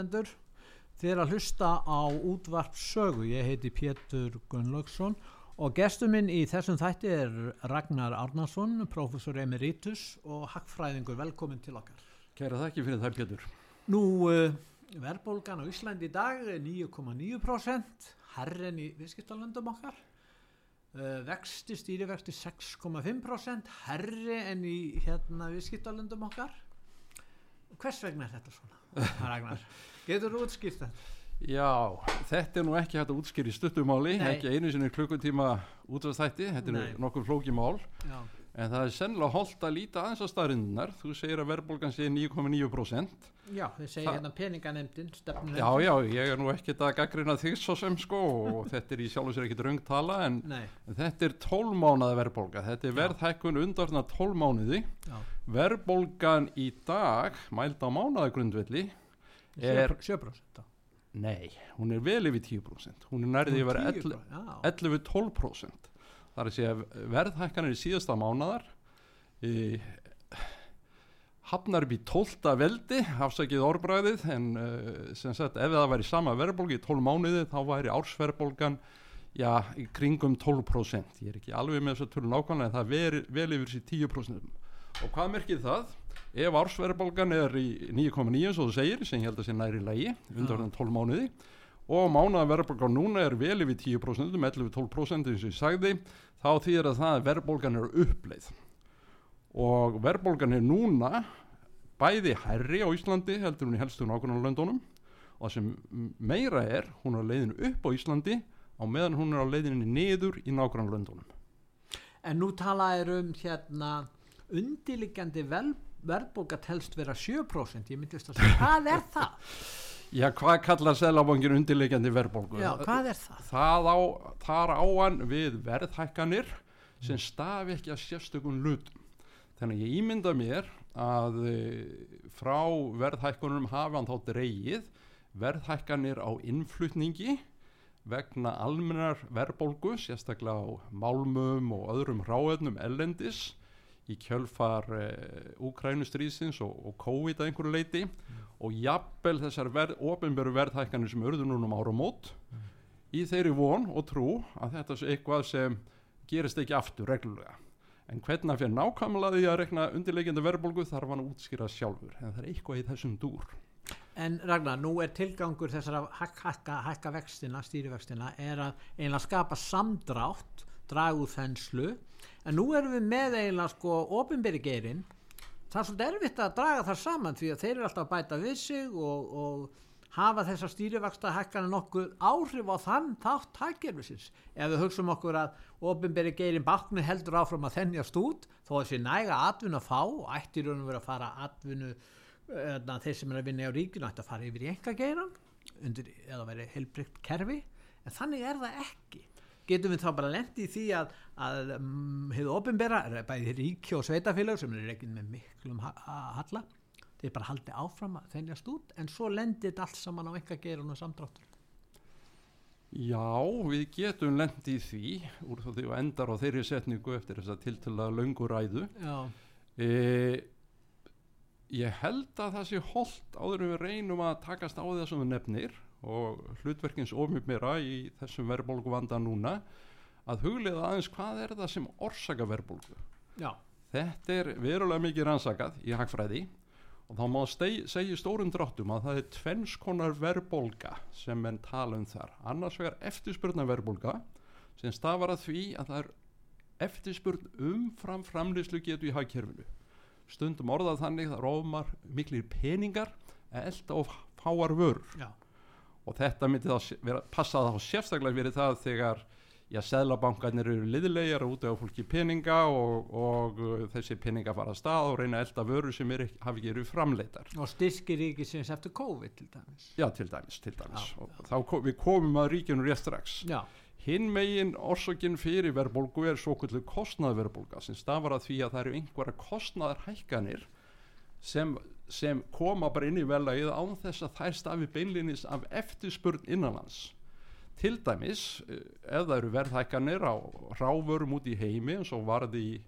Hlustendur, þið er að hlusta á útvarp sögu. Ég heiti Pétur Gunnlaugsson og gestur minn í þessum þætti er Ragnar Árnarsson, professor emeritus og hackfræðingur. Velkomin til okkar. Kæra þakki fyrir það Pétur. Nú, uh, verðbólgan á Íslandi í dag er 9,9%, herren í viðskiptalöndum okkar. Uh, vexti, stýrivexti 6,5%, herri en í hérna viðskiptalöndum okkar. Hvers vegna er þetta svona? Ragnar, getur þú útskýrt þetta? Já, þetta er nú ekki hægt að útskýra í stuttumáli, ekki einu sinni klukkutíma útvarstætti, þetta er nokkur flóki mál, Já, en það er sennilega holdt að líta aðeins á staðrinnar, þú segir að verðbólgan sé 9,9%. já þið segja Það- hérna peninganemdin, stefnum Já, já, ég er nú ekkert að gaggrina þig svo sem sko og þetta er í sjálf og sér ekkert raung tala en, Nei, en þetta er 12 mánaða verðbólga, þetta er verðhækkun undarna 12 mánuði, já, verðbólgan í dag, mæld á mánaðagrundvelli, er, 7% nei, hún er vel yfir 10%, hún er nærði yfir 11, 11-12% það er að segja verðhækkanir í síðasta mánadar í, hafnar upp í 12. veldi hafsakið orðbræðið en uh, sem sagt ef það væri sama verðbólgi í 12 mánuði þá væri ársverðbólgan já, í kringum 12% ég er ekki alveg með þess að tölu nákvæmlega en það veri vel yfir sér 10% og hvað merkir það? Ef ársverðbólgan er í 9,9 svo þú segir sem ég held að sé næri lægi undan 12 mánuði og mánaða verðbólgan núna er vel yfir 10% um 11-12% eins og ég sagði þá þýðir að það að verðbólgan er uppleið. Og verðbólgan er núna bæði hærri á Íslandi heldur hún í helstu nákvæmlega löndunum og það sem meira er hún er á leiðinu upp á Íslandi á meðan hún er á leiðinu niður í nákvæmlega löndunum En nú talaðir um hérna undirliggjandi vel, verðbólga telst vera 7% ég myndist að segja, hvað er það? Já, hvað kallar selabangin undirleikjandi verðbólgu? Já, hvað er það? það á, þar á hann við verðhækkanir sem stafi ekki að sérstökum hlutum. Þannig ég ímynda mér að e, frá verðhækkunum hafi hann þá dreigið verðhækkanir á innflutningi vegna almennar verðbólgu, sérstaklega á málmum og öðrum ráðnum ellendis í kjölfar e, Úkrænustrísins og, og COVID að einhverju leiti og jafnvel þessar verð, ofinberu verðhækkanir sem urðu núna um áramót. Í þeirri von og trú að þetta sé eitthvað sem gerist ekki aftur reglulega. En hvernig að fyrir nákvæmlega því að rekna undirleikjandi verðbólgu þarf hann að útskýra sjálfur. En það er eitthvað í þessum dúr. En Ragnar, nú er tilgangur þessar að hækka, hækka, vextina, stýrivextina er að eiginlega skapa samdrátt dragu þenslu en nú erum við með eiginlega sko ofinberi geirinn. Það er svolítið erfitt að draga þar saman því að þeir eru alltaf að bæta við sig og, og hafa þessar stýrivexta hækkana nokkuð áhrif á þann þátt hækkerfisins ef við hugsaum okkur að ofinberi geirinn baknu heldur áfram að þennjast út þó að sé næga atvinna að fá og ættir raun og vera að fara atvinnu þeir sem er að vinna á ríkinu ætti að fara yfir í enga geiran undir, eða veri heilbrygt kerfi. En þannig er það ekki getum við þá bara lendi í því að, að um, hefur ofinbera, bæði ríki og sveitafélag sem er ekki með miklum ha ha- halla, þeir bara haldi áfram að þennjast út en svo lendir þetta allt saman á enga geiran og samdráttur Já, við getum lendi í því úr því og endar á þeirri setningu eftir þess að tiltöla löngu ræðu. Já, e, Ég held að það sé holdt áður en við reynum að takast á við nefnir og hlutverkins ofnbjörnmera í þessum verðbólgu vanda núna að huglega aðeins hvað er það sem orsaka verðbólgu. já, Þetta er verulega mikið rannsakað í hagfræði og þá má segja stórum dráttum að það er tvennskonar verbolga sem menn tala um þar annars vegar eftirspurna verbolga sem stafar að því að það er eftirspurn umfram framleyslu getu í hagkerfinu stundum orðað þannig það rómar miklir peningar elda of fáar vörur Já. Og þetta myndi þá vera, passa þá sérstaklega verið það þegar já, seðlabankarnir eru liðilegjar út á fólki peninga og, og uh, þessi peninga fara að stað og reyna elda vöru sem er, hafi ekki eru framleitar og styrkir ríkisins eftir COVID til dæmis. Já til dæmis, til dæmis. Já, og þá kom, við komum að ríkinu rétt strax. Já, hinn megin orsakinn fyrir verðbólgu er svo kvöldu kostnaðverðbólga sem stafar að því að það eru einhverja kostnaðarhækkanir sem, sem koma bara inn í velagið án þess að þær stafi beinlinis af eftirspurn innanlands. Til dæmis eh, ef það eru verðhækkanir á ráförum út í heimi eins og varði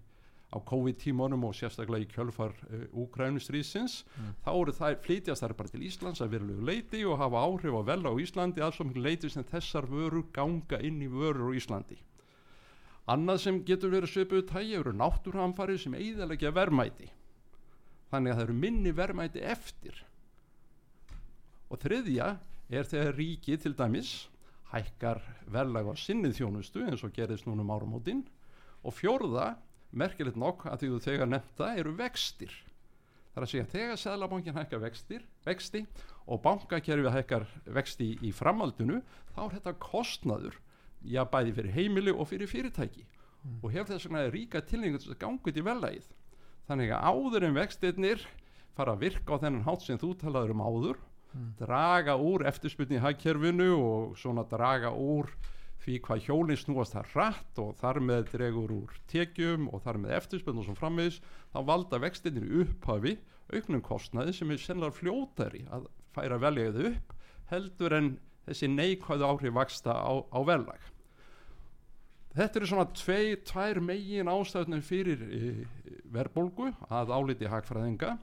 á COVID-tímanum og sérstaklega í kjölfar uh, Úkrænustrísins mm. þá eru það flytjast þær bara til Íslands að verulegu leiti og hafa áhrif á vel á Íslandi alls og mjög leiti sem þessar vörur ganga inn í vörur á Íslandi. Annað sem getur verið söpuðu tægi eru náttúrhamfari sem eiðalegja verðmæti þannig að það eru minni verðmæti eftir. Og þriðja er þegar ríki til dæmis hækkar verðlag á sinnið þjónustu eins og gerðist núna um áramótin. Og fjórða, merkilegt nokk að því þú þegar nefnda eru vextir. Það er að segja þegar Sæðlabankin hækkar vextir, vexti og bankakerfið hækkar vexti í framaldinu þá er þetta kostnaður já bæði fyrir heimili og fyrir fyrirtæki. Mm. og hefur þess vegna ríka tilningu til að ganga út í velægið þannig að áður en vextirnir fara að virka á þennan hátt sem þú talaður um áður mm. draga úr eftirspunni í hagkerfinu og svona draga úr því hvað hjólinn snúast það rætt og þar með dregur úr tekjum og þar með eftirspunni og svo frammeðis þá valda vextinir upphafi auknum kostnaði sem er sennilega fljótari að færa veljaðið upp heldur en þessi neikvæðu áhrif vaksta á, á velag Þetta eru svona tvei, tvær megin ástæðunum fyrir e, verðbólgu að áliti hagfræðinga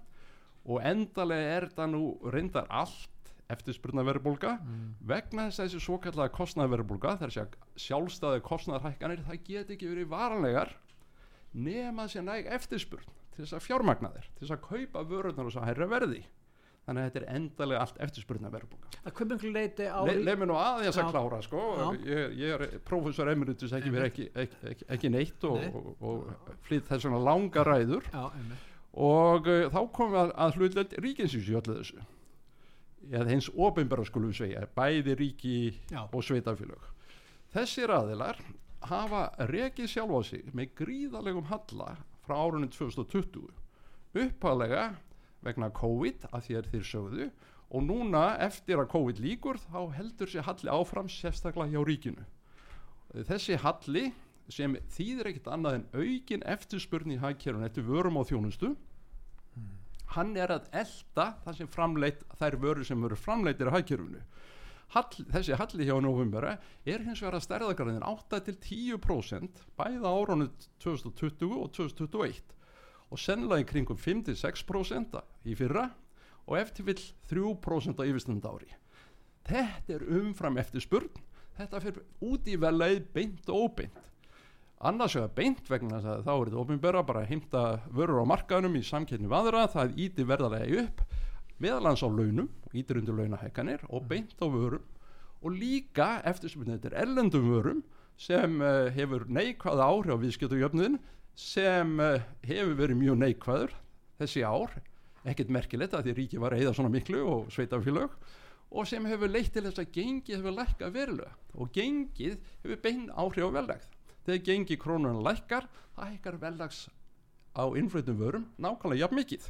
og endalega er það nú reyndar allt eftirspurnaverðbólga mm. vegna þess að þessi svo kallega kostnaverðbólga þar sé að sjálfstæði kostnaðarhækkanir það get ekki verið varanlegar nema þessi næg eftirspurn til þess að fjármagna þeir, til þess að kaupa vörurnar og svo að herra verði þannig að þetta er endalega allt eftirspurnaverðbólga Það komið einhvern leiti á Le, Leif mér nú aðeins að klára sko. Ég, ég er professor emeritus ekki ekki, ekki, ekki neitt og, Nei. og, og flýtt þess svona langa ræður. Já, og uh, þá komum við að, að hlutleld ríkinsins í öllu þessu. Eða hins ofinbæra skulum segja bæði ríki Já. og sveitafélög þessir aðilar hafa rekið sjálf á sig með gríðalegum halla frá árunum 2020 uppalega vegna COVID að því er þeir sögðu. Og núna eftir að COVID líkur þá heldur sér halli áfram sérstaklega hjá ríkinu. Þessi halli sem þýðir ekkert annað en aukin eftirspurni í hagkerfun eftir vörum á þjónustu mm. hann er að elda það sem framleitt þær vörur sem eru framleittir á hagkerfunu Hall, þessi halli hjá novembera er hins vegar að stærðagarðin 8-10% bæða áránu 2020 og 2021 og sennilega í kringum 5-6% í fyrra og eftir vill 3% á yfirstund ári. Þetta er umfram eftir spurn þetta fyrir út í veleið beint og óbeint. Annars vegar beint vegna þess að þá er þetta ofinbera bara að heimta vörur á markaðunum í samkynni vaðra, það íti verðarlega upp meðalans á launum ítir undir launahekkanir og beint á vörum. Og líka eftir sem þetta er ellendum vörum sem uh, hefur neikvæða áhrif á viðskiptujöfnuðin sem uh, hefur verið mjög neikvæður þessi ár. Ekkert merkilegt að því ríki var eða svona miklu og sveitafélög og sem hefur leitt til þess að gengið hefur lækkað verulega. Og gengið hefur bein áhrif á vellegð þegar gengi krónunan lækkar það hækkar vellags á innflutum vörum nákvæmlega jafn mikið.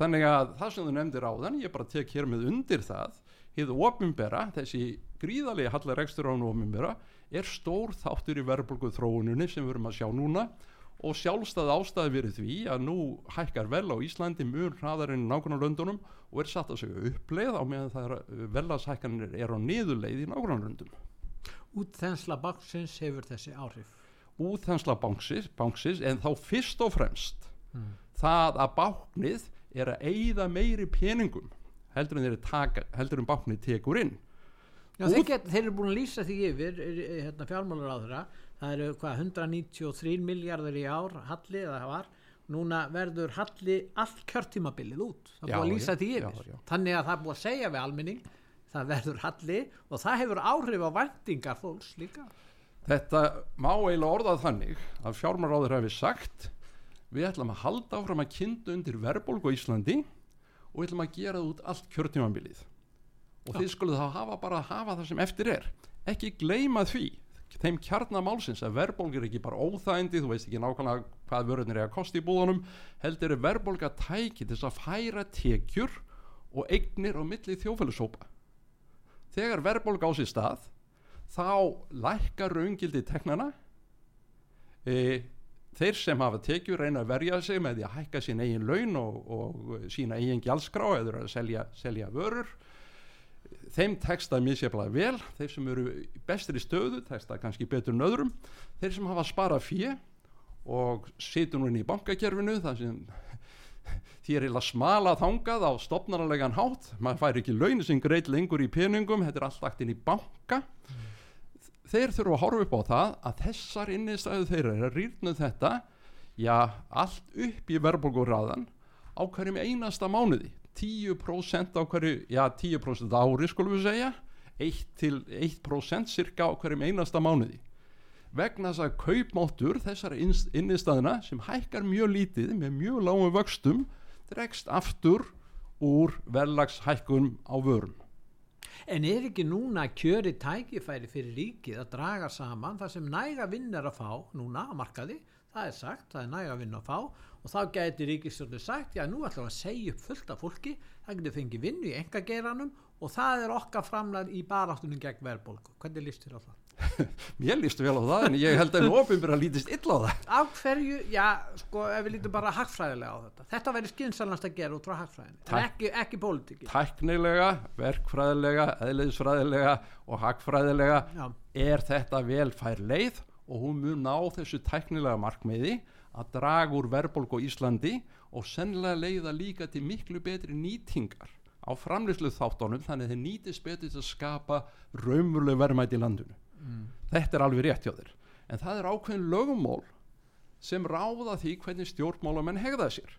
Þannig að það sem þú nefndir á þann ég bara tek hér með undir það hefðu ofinbera, þessi gríðarlega hallar ekstur án ofinbera er stór þáttur í verðbólgu þróununni sem við erum að sjá núna og sjálfstæð ástæði verið því að nú hækkar vel á Íslandi mjög hraðarinn nákvæmlega löndunum og er satt að segja uppleið á meðan það er velasækkanir er á niðurleið í löndum Útþensla banksins hefur þessi áhrif. Útþensla banksins en þá fyrst og fremst hmm. það að báknið er að eigða meiri peningum heldur en, taka, heldur en báknið tekur inn. Já, þeir, get, þeir eru búin að lýsa því yfir hérna, fjármálur á þeirra það eru hvað 193 miljardar í ár hallið eða það var. Núna verður halli allt kjörtímabilið út. Það er búið að lýsa því yfir. þannig að það er búið að segja við almenning það verður halli og það hefur áhrif á vendingar fólks líka. Þetta má eiginlega orðað þannig að fjármaráður hefur sagt við ætlum að halda áfram að kynna undir verðbólgu á Íslandi og við ætlum að gera það út allt kjörtímanbilið og Já. þið skulle þá hafa bara að hafa það sem eftir er. Ekki gleima því þeim kjarnamálsins að verðbólg er ekki bara óþægindi þú veist ekki nákvæmlega hvað vörðunir er að kosti í búðunum heldur er verðbólg að tæki til að færa tekjur og eignir á milli þjófælusópa þegar verðbólg á sér stað þá lækkar raungildi teknana e, þeir sem hafa tekjur reyna að verja sig með því að hækka sín eigin laun og, og sína eigin gjaldskrá eða að selja, selja vörur þeim teksta misjaflega vel þeir sem eru bestir í stöðu teksta kannski betur en öðrum þeir sem hafa sparað fjö og situr nú inn í bankakerfinu þar sem því er eða smala þangað á stopnarlegan hátt maður fær ekki launin sem greit lengur í peningum þetta er allt lagt inn í banka mm. þeir þurfa að horfa upp á það að þessar innistæðu þeirra er að rýrnu þetta já, allt upp í verðbólgurraðan á hverjum einasta mánuði 10% á hverju já, 10% ári skulum við segja. 1% cirka á hverjum einasta mánuði. Vegna þess að kaupmáttur þessara innistæðina sem hækkar mjög lítið með mjög lágum vöxtum dregst aftur úr verðlagshækkun á vörum. En er ekki núna kjöri tækifæri fyrir ríkið að draga saman það sem næga vinn er að fá núna á markaði, það er sagt, það er næga vinn að fá og þá gæti ríkistjórnir sagt, já nú ætlum við að segja upp fullt af fólki, það getur fengið vinnu í engageranum og það er okkar framlega í baráttunum gegn verðbólku. Hvernig líst þér á það? Mér lístu vel á það en ég held að nú ofinbjörn að lítist illa á það Á hverju, já, sko ef við lítum bara hagfræðilega á þetta Þetta væri skynsalnast að gera út frá hagfræðin en ekki, ekki pólitíki Tæknilega, verkfræðilega, eðliðsfræðilega og hagfræðilega já. er þetta velfær leið og hún mun ná þessu tæknilega markmiði að draga úr verðbólk á Íslandi og sennilega leiða líka til miklu betri nýtingar á framleyslu þáttónum þannig að þeir nýtist betur til að skapa raumuleg verðmæti í landinu. Mm. þetta er alveg rétt hjá þér. En það er ákveðin lögumól sem ráða því hvernig stjórnmálamenn hegða sér.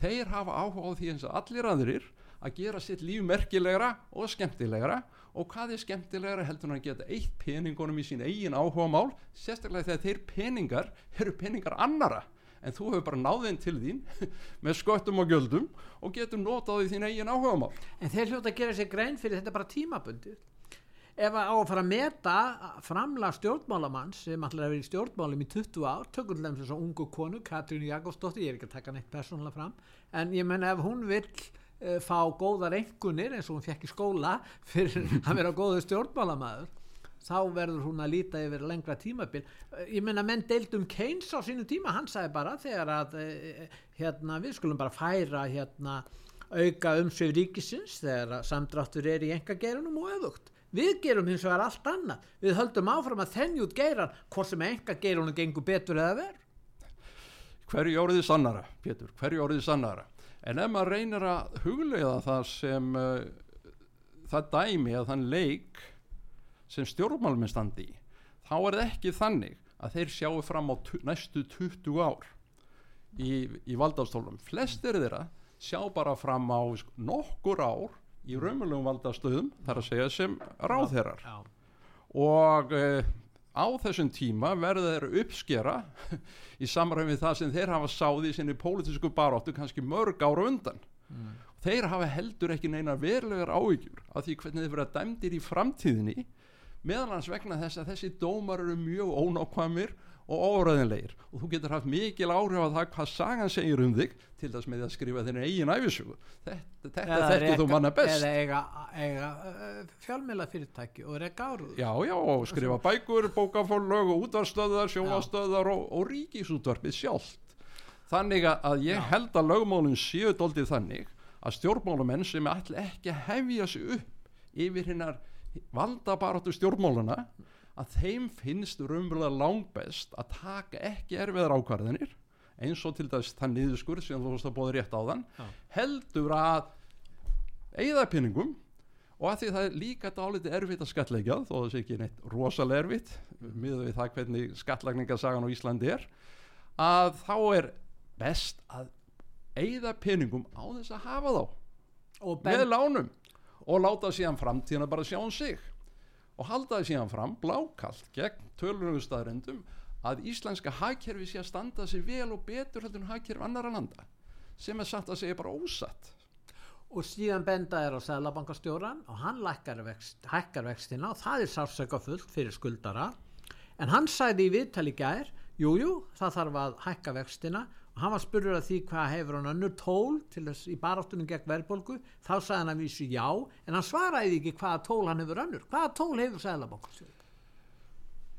Þeir hafa áhuga á því eins og allir aðrir að gera sitt líf merkilegra og skemmtilegra og hvað er skemmtilegra heldur en að geta eitt peningunum í sín eigin áhuga mál sérstaklega þegar þeir peningar eru peningar annara en þú hefur bara náðinn til þín með sköttum og göldum og getur notað í þín eigin áhuga mál. En þeir hljóta að gera sér grein fyrir þetta bara tímabundið. Ef að á að fara að meta framlega stjórnmálamann sem allir að vera í stjórnmálum í 20 ár til þess að ungu konu, Katrín Jakobsdóttir ég er ekki að taka neitt persónulega fram en ég menna ef hún vil fá góðar engunir eins og hún fekk í skóla fyrir að vera góðu stjórnmálamæður þá verður hún að líta yfir lengra tímabil. Uh, ég menna menn deildum Keynes á sínu tíma, hann sagði bara þegar að uh, hérna, við skulum bara færa hérna auka umsvið ríkisins þegar samdráttur er í enga gerunum og öfugt. Við gerum hins vegar allt annað. Við höldum áfram að þennja út geiran hvort sem enga geirunum gengur betur eða verð hverju orðið sannara Pétur, hverju orðið sannara en ef maður reynir að huglega það sem uh, það dæmi að þann leik sem stjórnmálminn standi í þá er það ekki þannig að þeir sjáu fram á næstu 20 ár í, í valdastólum flestir þeirra sjá bara fram á nokkur ár í raunverulegum valdastöðum þar að segja sem ráðherrar. Og uh, á þessum tíma verður þeir uppskera í samræmi það sem þeir hafa sáði í sinni pólitísku baróttu kannski mörg ára undan mm. þeir hafa heldur ekki neina verulegar áhyggjur af því hvernig þeir verða dæmdir í framtíðinni meðal hans vegna þess að þessi dómar eru mjög ónákvæmir og óræðinleir og þú getur haft mikil áhrif á það hvað sagan segir um þig til þess með að skrifa þenni eigin æfisugu þetta, þetta þekkir þú manna best. eða eiga, eiga uh, fjálmjöla fyrirtæki og reyka áruð já já og skrifa bækur, bókafólög og útvarstöðar, sjóastöðar og, og ríkisútvarpið sjálft. Þannig að ég já. held að lögmálun séu doldið þannig að stjórnmálumenn sem ætla ekki að hefja sig upp yfir hinnar valdabaratu stjórnmáluna að þeim finnst raunverulega langbest að taka ekki erfiðar ákvarðanir eins og til dæs þann niðurskur sem þú veist að bóði rétt á þann ja. heldur að eigða pinningum og að því það er líka dálítið erfitt að skatleika þó það sé ekki neitt rosalega erfitt miður við það hvernig skatlækningarsagan á Íslandi er að þá er best að eigða peningum á þess að hafa þá og með lánum og láta síðan framtíðina bara sjá um sig og halda það síðan fram blákalt gegn tölunum staðrendum að íslenska hagkerfi sé að standa sig vel og betur heldur en hagkerfi annara landa sem er satt að segja bara ósatt. Og síðan benda er á Sælabankastjóran og hann lækkar vext, hækkar vextina og það er sársöka fullt fyrir skuldara. En hann sagði í viðtali gær jújú, það þarf að hækka vextina og hann var spurður að því hvað hefur hann önnur tól til þess í baráttunum gegn verðbólgu. Þá sagði hann að vísu já en hann svaraði ekki hvaða tól hann hefur önnur. Hvaða tól hefur Sælabankastjóran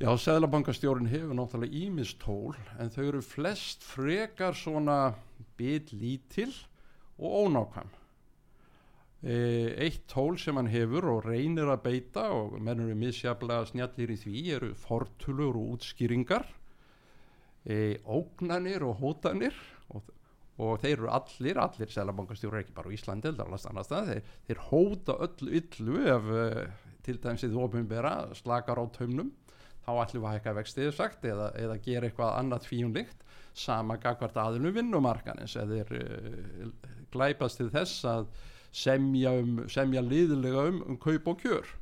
Já, Sæðlabankastjórin hefur náttúrulega ímis tól en þau eru flest frekar svona bit lítil og ónákvæm. E, eitt tól sem hann hefur og reynir að beita og mennur við misjaflega snjallir í því eru fortulur og útskýringar, e, ógnanir og hótanir og, og þeir eru allir, allir Sæðlabankastjóri ekki bara á Íslandi það, þeir, þeir hóta öllu yllu ef e, til dæmis þið ofinbera slakar á taumnum. Þá ætlum við að hækka vextið sagt eða, eða gera eitthvað annað fíunlikt sama gagvart aðlum vinnumarkanins eða uh, glæpast til þess að semja, um, semja liðilega um, um kaup og kjör.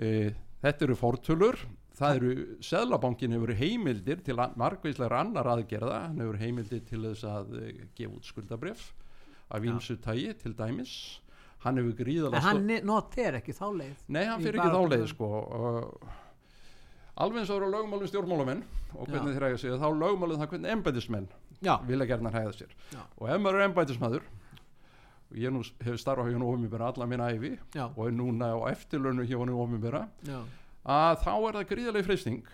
Uh, þetta eru fórtölur það eru, Seðlabankin hefur heimildir til margveislegar annar aðgerða. Hann hefur heimildir til þess að uh, gefa út skuldabref af ímsu tægi til dæmis. Hann hefur gríðalega en hann not fer ekki þá leið nei hann fer ekki þá leið sko. Og alveg eins og eru lögmálum stjórnmálamenn og hvernig þeir hægja sig þá lögmálum það hvernig embætismenn vilja gerna hægja sér. Já. og ef maður er embætismæður og ég nú hef starfað hjá ofinbjörna alla minna æfi Já. og er núna á eftirlönu hjá ofinbjörna Já. Að þá er það gríðarlega freysting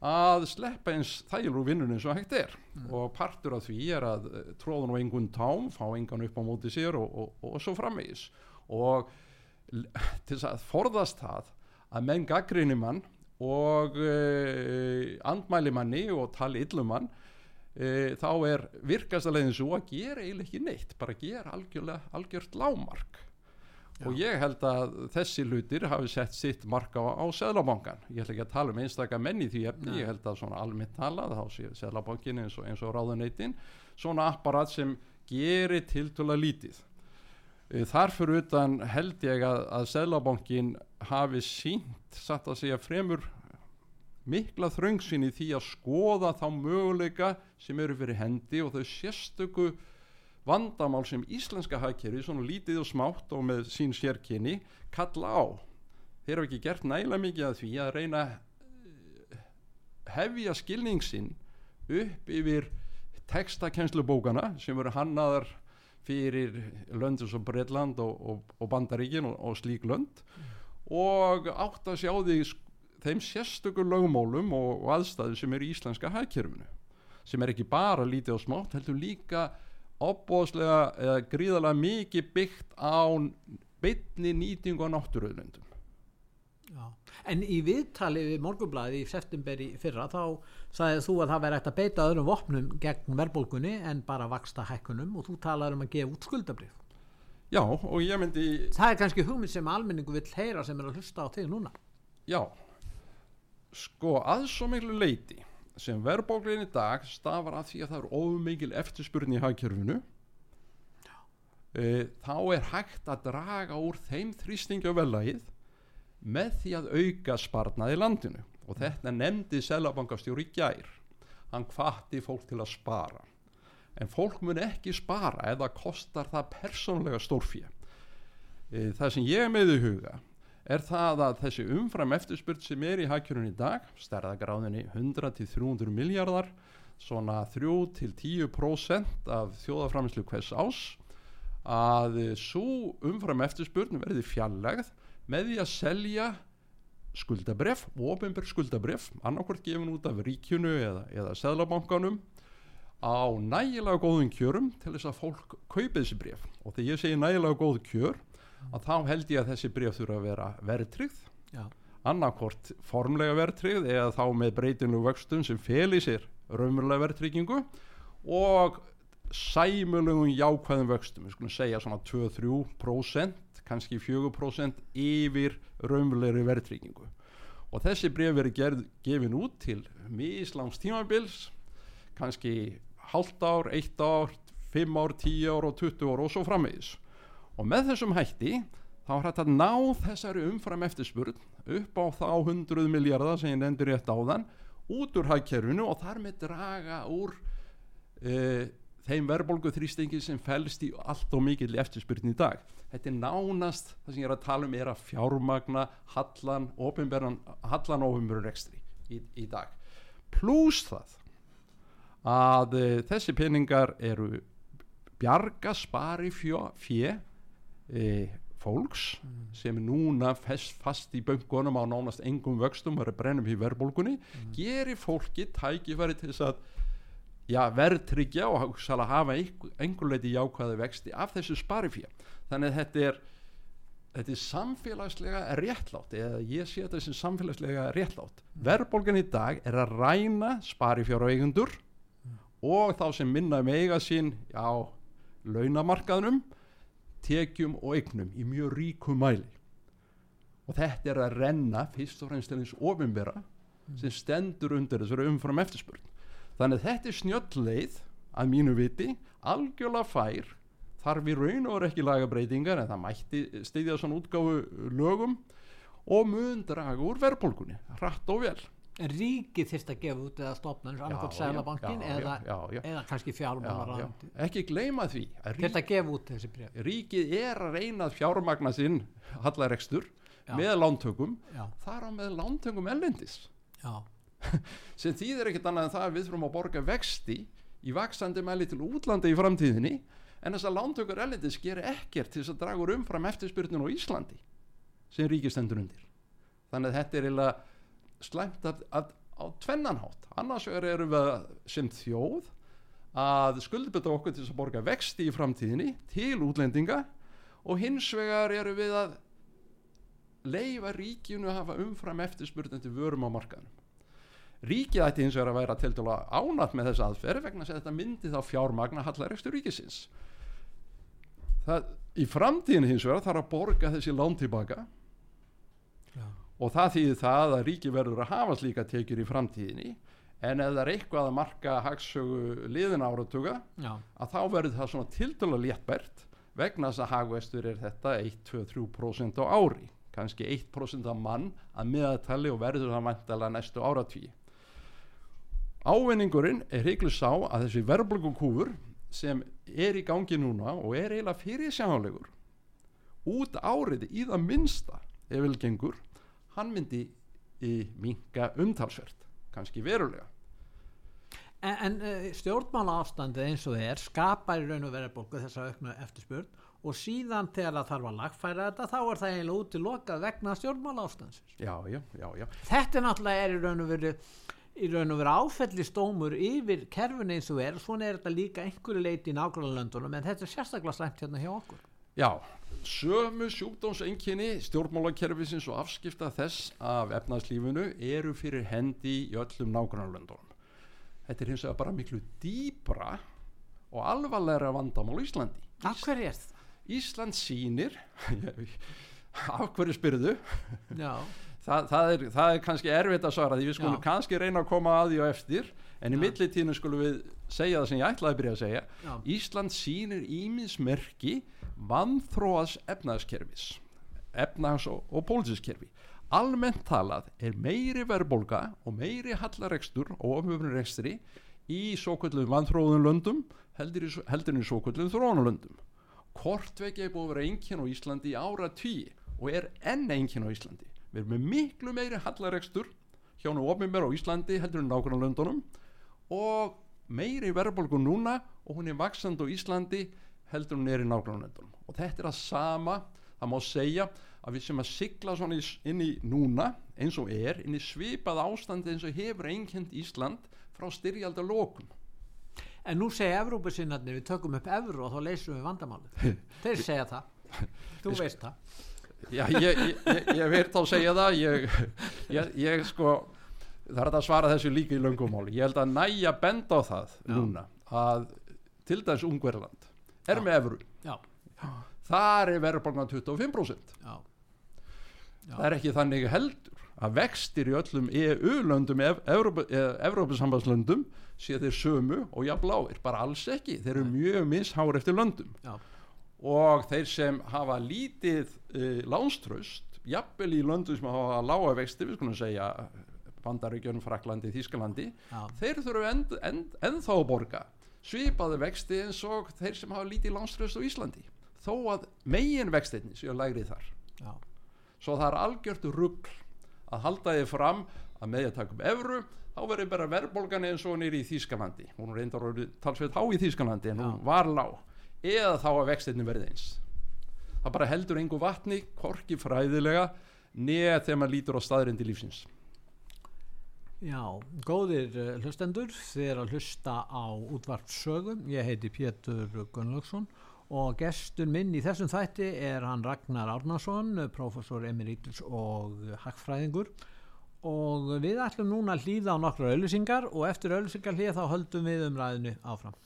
að sleppa eins þægil úr vinnunni eins og hægt er. Mm. og partur af því er að tróðun og engun tám fá engan upp á móti sér og, og, og, og svo framvegis. Og til þess að forðast það að menn gaggrinni mann og uh, andmæli manni og tali illumann uh, þá er virkast að leiðin svo að gera eiginlega ekki neitt bara gera algjörlega, algjört lámark og ég held að þessi hlutir hafi sett sitt marka á, á Seðlabankan ég ætla ekki að tala um einstaka menn í því efni ég held að svona almennt talað þá sé Seðlabankin eins og, eins og ráðuneytin svona apparat sem gerir tiltöla lítið. Eh, Þar fyrir utan held ég að, að Seðlabankin hafi sínt satt að segja fremur mikla þröngsin í því að skoða þá möguleika sem eru fyrir hendi og þau sérstöku vandamál sem íslenska hagkerfi svona lítið og smátt og með sín sérkynni kalla á. Þeir hafa ekki gert nægilega mikið að því að reyna að hefja skilningsinn upp yfir textakennslubókana sem eru hannaðar fyrir lönd eins og Breitland og, og, og Bandaríkin og, og slík lönd og átt að sjá því þeim sérstökur lögmálum og aðstæðu sem eru í íslenska hagkerfinu sem er ekki bara lítið og smátt heldur líka opbóðslega eða gríðarlega mikið byggt á bytni nýtingu á náttúruðlundum. En í viðtali við morgunblæði í september í fyrra þá sagðið þú að það væri hægt að beita öðrum vopnum gegn verðbólgunni en bara vaksta hækkunum og þú talaður um að gefa út skuldabrif. Já og ég myndi Það er kannski hugmynd sem almenningu vill heyra sem er að hlusta á þig núna. Já sko að svo miklu leiti sem verðbólgin í dag stafar að því að það er ofumikil eftirspurn í hagkerfinu e, þá er hægt að draga úr þeim þrýstingi á velagið með því að auka sparnað í landinu. Og þetta nefndi selabankastjóri í gær. Hann hvati fólk til að spara. En fólk mun ekki spara eða kostar það persónlega stórfjö e, það sem ég með í huga er það að þessi umfram eftirspurt sem er í hagkjörun í dag stærðagráðinni 100-300 miljardar svona 3-10% af þjóðaframislu hvers ás að svo umfram eftirspurn verði fjallegð með því að selja skuldabref, ofinberg skuldabref annarkvort gefin út af ríkjunu eða, eða seðlabankanum á nægilega góðum kjörum til þess að fólk kaupið þessi bref og þegar ég segi nægilega góð kjör að þá held ég að þessi bref þurfa að vera verðtryggð. Já. annarkvort formlega verðtryggð eða þá með breytinu vöxtum sem fel í sér raunverulega verðtryggingu og sæmulegum jákvæðum vöxtum, við skulum segja svona 2-3% kannski 4% yfir raunverulegri verðtryggingu. Og þessi bref verið gefin út til mislangs tímabils kannski hálft ár, eitt ár, fimm ár, tíu ár og tuttu ár og svo framvegis og með þessum hætti þá er hægt að ná þessari umfram eftirspurn upp á þá 100 miljardar sem ég nefndi rétt á þann út úr hagkerfinu og þar með draga úr e, þeim verðbólgu þrýstingi sem fælst í allt og mikill eftirspurn í dag. Þetta er nánast það sem ég er að tala um er að fjármagna hallan ofinbjörn rekstri í, í dag. Pluss það að e, þessi peningar eru bjarga spari fjö, fjö e, fólks mm. sem núna fest, fast í böngunum á nánast engum vöxtum og er brennum í verðbólkunni mm. gerir fólki tækifæri til þess að já, verðtryggja og hafa einhver leiti jákvæði vexti af þessu sparifjö þannig að þetta er þetta er samfélagslega réttlátt eða ég sé þetta sem samfélagslega réttlátt mm. verðbólgan í dag er að ræna sparifjára eigundur mm. og þá sem minna um eiga sín á launamarkaðnum tekjum og eignum í mjög ríku mæli og þetta er að renna fyrst og fremst til eins ofinbera mm. sem stendur undir þessari umfram eftirspurn þannig að þetta er snjöllleið að mínu viti algjörlega fær þarf við raun og ekki lagabreitingar en það mætti stiðja svona útgáfu lögum og mun draga úr verðpólkunni hratt og vel ríkið þurft að gefa út eða stopna eins og annarkot sælabankin eða, eða kannski fjármálar ekki gleyma því að gefa út þessi bref ríkið er að reyna að fjármagna sinn hallarekstur með lántökum þar á með lántökum ellendis sem þýðir ekkert annað en það við þurfum að borga vexti í vaksandi mæli til útlandi í framtíðinni en þess að lántökur ellendis gerir ekkert til þess að draga umfram eftirspyrnun á Íslandi sem ríkið stendur undir. Þannig að þetta er eiginlega slæmt að, að, á tvennanhátt annars eru við sem þjóð að skuldbyrta okkur til að borga vexti í framtíðinni til útlendinga og hins vegar eru við að leifa ríkinu að hafa umfram eftirspurnandi vörum á markaðnum. Ríkið ætti hins vegar að vera til dæla ánat með þess aðferð vegna að þetta myndi þá fjármagna hallaregstur ríkisins. Það, í framtíðin hins vegar þarf að borga þessi lán tilbaka og það þýðir það að ríki verður að hafa slíka tekjur í framtíðinni. En ef það er eitthvað að marka hagsögu liðin áratuga Já. að þá verður það svona tildala léttbært vegna þess að hagvestur er þetta 1-2-3% á ári. Kannski 1% af mann að meðatali og verður það mæntalega næstu áratví ávinningurinn er heiklu sá að þessi verðblöggukúfur sem er í gangi núna og er eiginlega fyrir sjálegur út árið í það minsta ef vel gengur hann myndi í minga umtalsvert kannski verulega. En, en uh, stjórnmála ástandi eins og þeir skapar í raun og verið bólku þess að aukna eftirspurn og síðan þegar það þarf að lagfæra þetta þá er það eiginlega út í lokað vegna stjórnmála ástandsins já, já, já, Þetta náttúrulega er í raun og verið í raun og verið áfellistómur yfir kerfin eins og er svona er þetta líka einhverju leiti í nákvæmlega löndunum en þetta er sérstaklega slæmt hérna hjá okkur Já, sömu sjúkdómsenginni stjórnmálakerfisins og afskipta þess af efnarslífunu eru fyrir hendi í öllum nágrannarlöndunum. Þetta er hins vegar bara miklu dýbra og alvarlega vandamál Íslandi. Af hverju er það? Ísland sínir, af hverju spyrðu? Það, það, er, það er kannski erfitt að svara því við skulum Já. kannski reyna að koma að því og eftir en í millitíðinu skulum við segja það sem ég ætlaði að byrja að segja. Já. Ísland sínir ímiðsmerki vannþróaðs efnaðskerfis efnaðs og, og pólitískerfi almennt talað er meiri verðbólka og meiri hallarekstur og ofjöfnirrekstri í svo kvöldum vannþróðun löndum heldur í, í svo kvöldum þrónulöndum Kortvekja er búið að vera einnkjön á Íslandi í ára tí og er enn einnkjön á Íslandi við erum með miklu meiri hallarekstur hjá nú ofnir á Íslandi heldur en nákvæmlega löndunum og meiri verðbólku núna og hún er vaksand á Íslandi heldur hún er í nágrannlöndunum og þetta er að sama, það má segja að við sem að sigla svona inn í núna eins og er inn í svipað ástandi eins og hefur einkend Ísland frá styrjaldar lókum En nú segja Evrópusinnarnir við tökum upp Evró og þá leysum við vandamálið. Þeir segja það, þú veist það Já, ég, ég, ég, ég veit þá segja það ég sko það er að svara þessu líka í löngumál ég held að næja benda á það Já. núna að til dæs Ungverland er með efru þar er verðbólgan 25% það er ekki þannig heldur að vextir í öllum EU-löndum Evrópussambandslöndum sé þeir sömu og jafnláir, bara alls ekki. Þeir eru mjög mishár eftir löndum. Já. Og þeir sem hafa lítið uh, lánströst jafnvel í löndum sem hafa lága vexti við skulum segja Bandaríkjörn, Fraklandi, Þískalandi Já. þeir þurfu end, end, ennþá að borga svipaði vexti eins og þeir sem hafa lítið lánströst á Íslandi þó að megin vextinni séu lægrið þar Já. svo það er algjört rugg að halda þið fram að með að taka upp evru þá verður bara verðbólgan eins og nýri í Þýskalandi hún reyndar orðið talsveit há í Þýskalandi en hún Já. var lág eða þá að vextinni verði eins. Það bara heldur engu vatni korki fræðilega neð þegar maður lítur á staðrindi lífsins. Já, góðir uh, hlustendur, er að hlusta á útvarpsögum, ég heiti Pétur Gunnlaugsson og gestur minn í þessum þætti er hann Ragnar Árnason, professor emeritus og hagfræðingur. Og við ætlum núna að hlýða á nokkru auðlýsingar og eftir auðlýsingar hlýða þá höldum við um ræðinu áfram.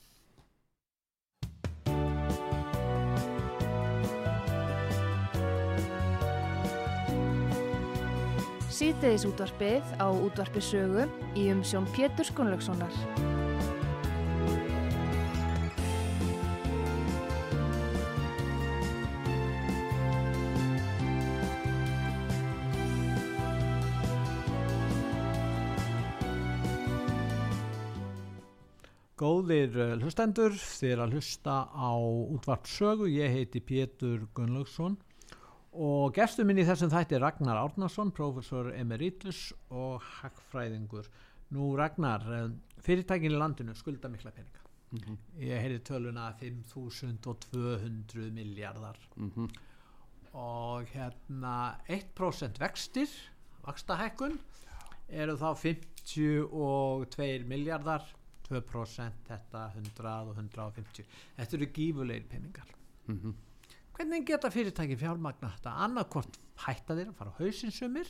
Síðdeðis útvarpið á útvarpi sögu í umsjón Pétur Skunlökssonar. Góðir uh, hlustendur, þið er að hlusta á útvarpsögu, ég heiti Pétur Gunnlaugsson og gestur minn í þessum þætti er Ragnar Árnason, professor emeritus og hagfræðingur. Nú Ragnar, eh, fyrirtækin í landinu skulda mikla peninga. mm -hmm. Ég heyrði töluna 5.200 miljardar Mm -hmm. og hérna 1% vextir, vakstahækkun, eru þá 52 miljardar, 2% þetta 100 og 150. Þetta eru gífulegir peningar. Mm -hmm. Hvernig geta fyrirtæki fjármagna þetta? Annarkort hætta þeir að fara á hausinsumir,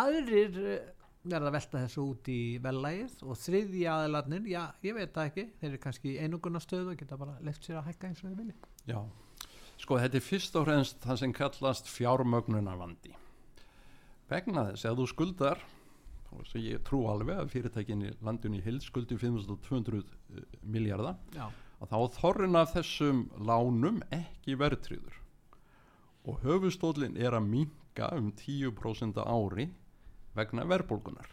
aðrir eh, verða að velta þessu út í vellægið og þriðji aðilarnir, já, ég veit það ekki, þeir eru kannski í einungunastöðu og geta bara left sér að hækka eins og þeir vilja. Já, sko þetta er fyrst og fremst það sem kallast fjármögnunarvandi vegna þess að þú skuldar og sem ég trú alveg að fyrirtækin í landinu í hild skuldi 5200 miljardar Já, að þá þorrin af þessum lánum ekki verðtryður og höfustólinn er að minka um 10% á ári vegna verðbólgunar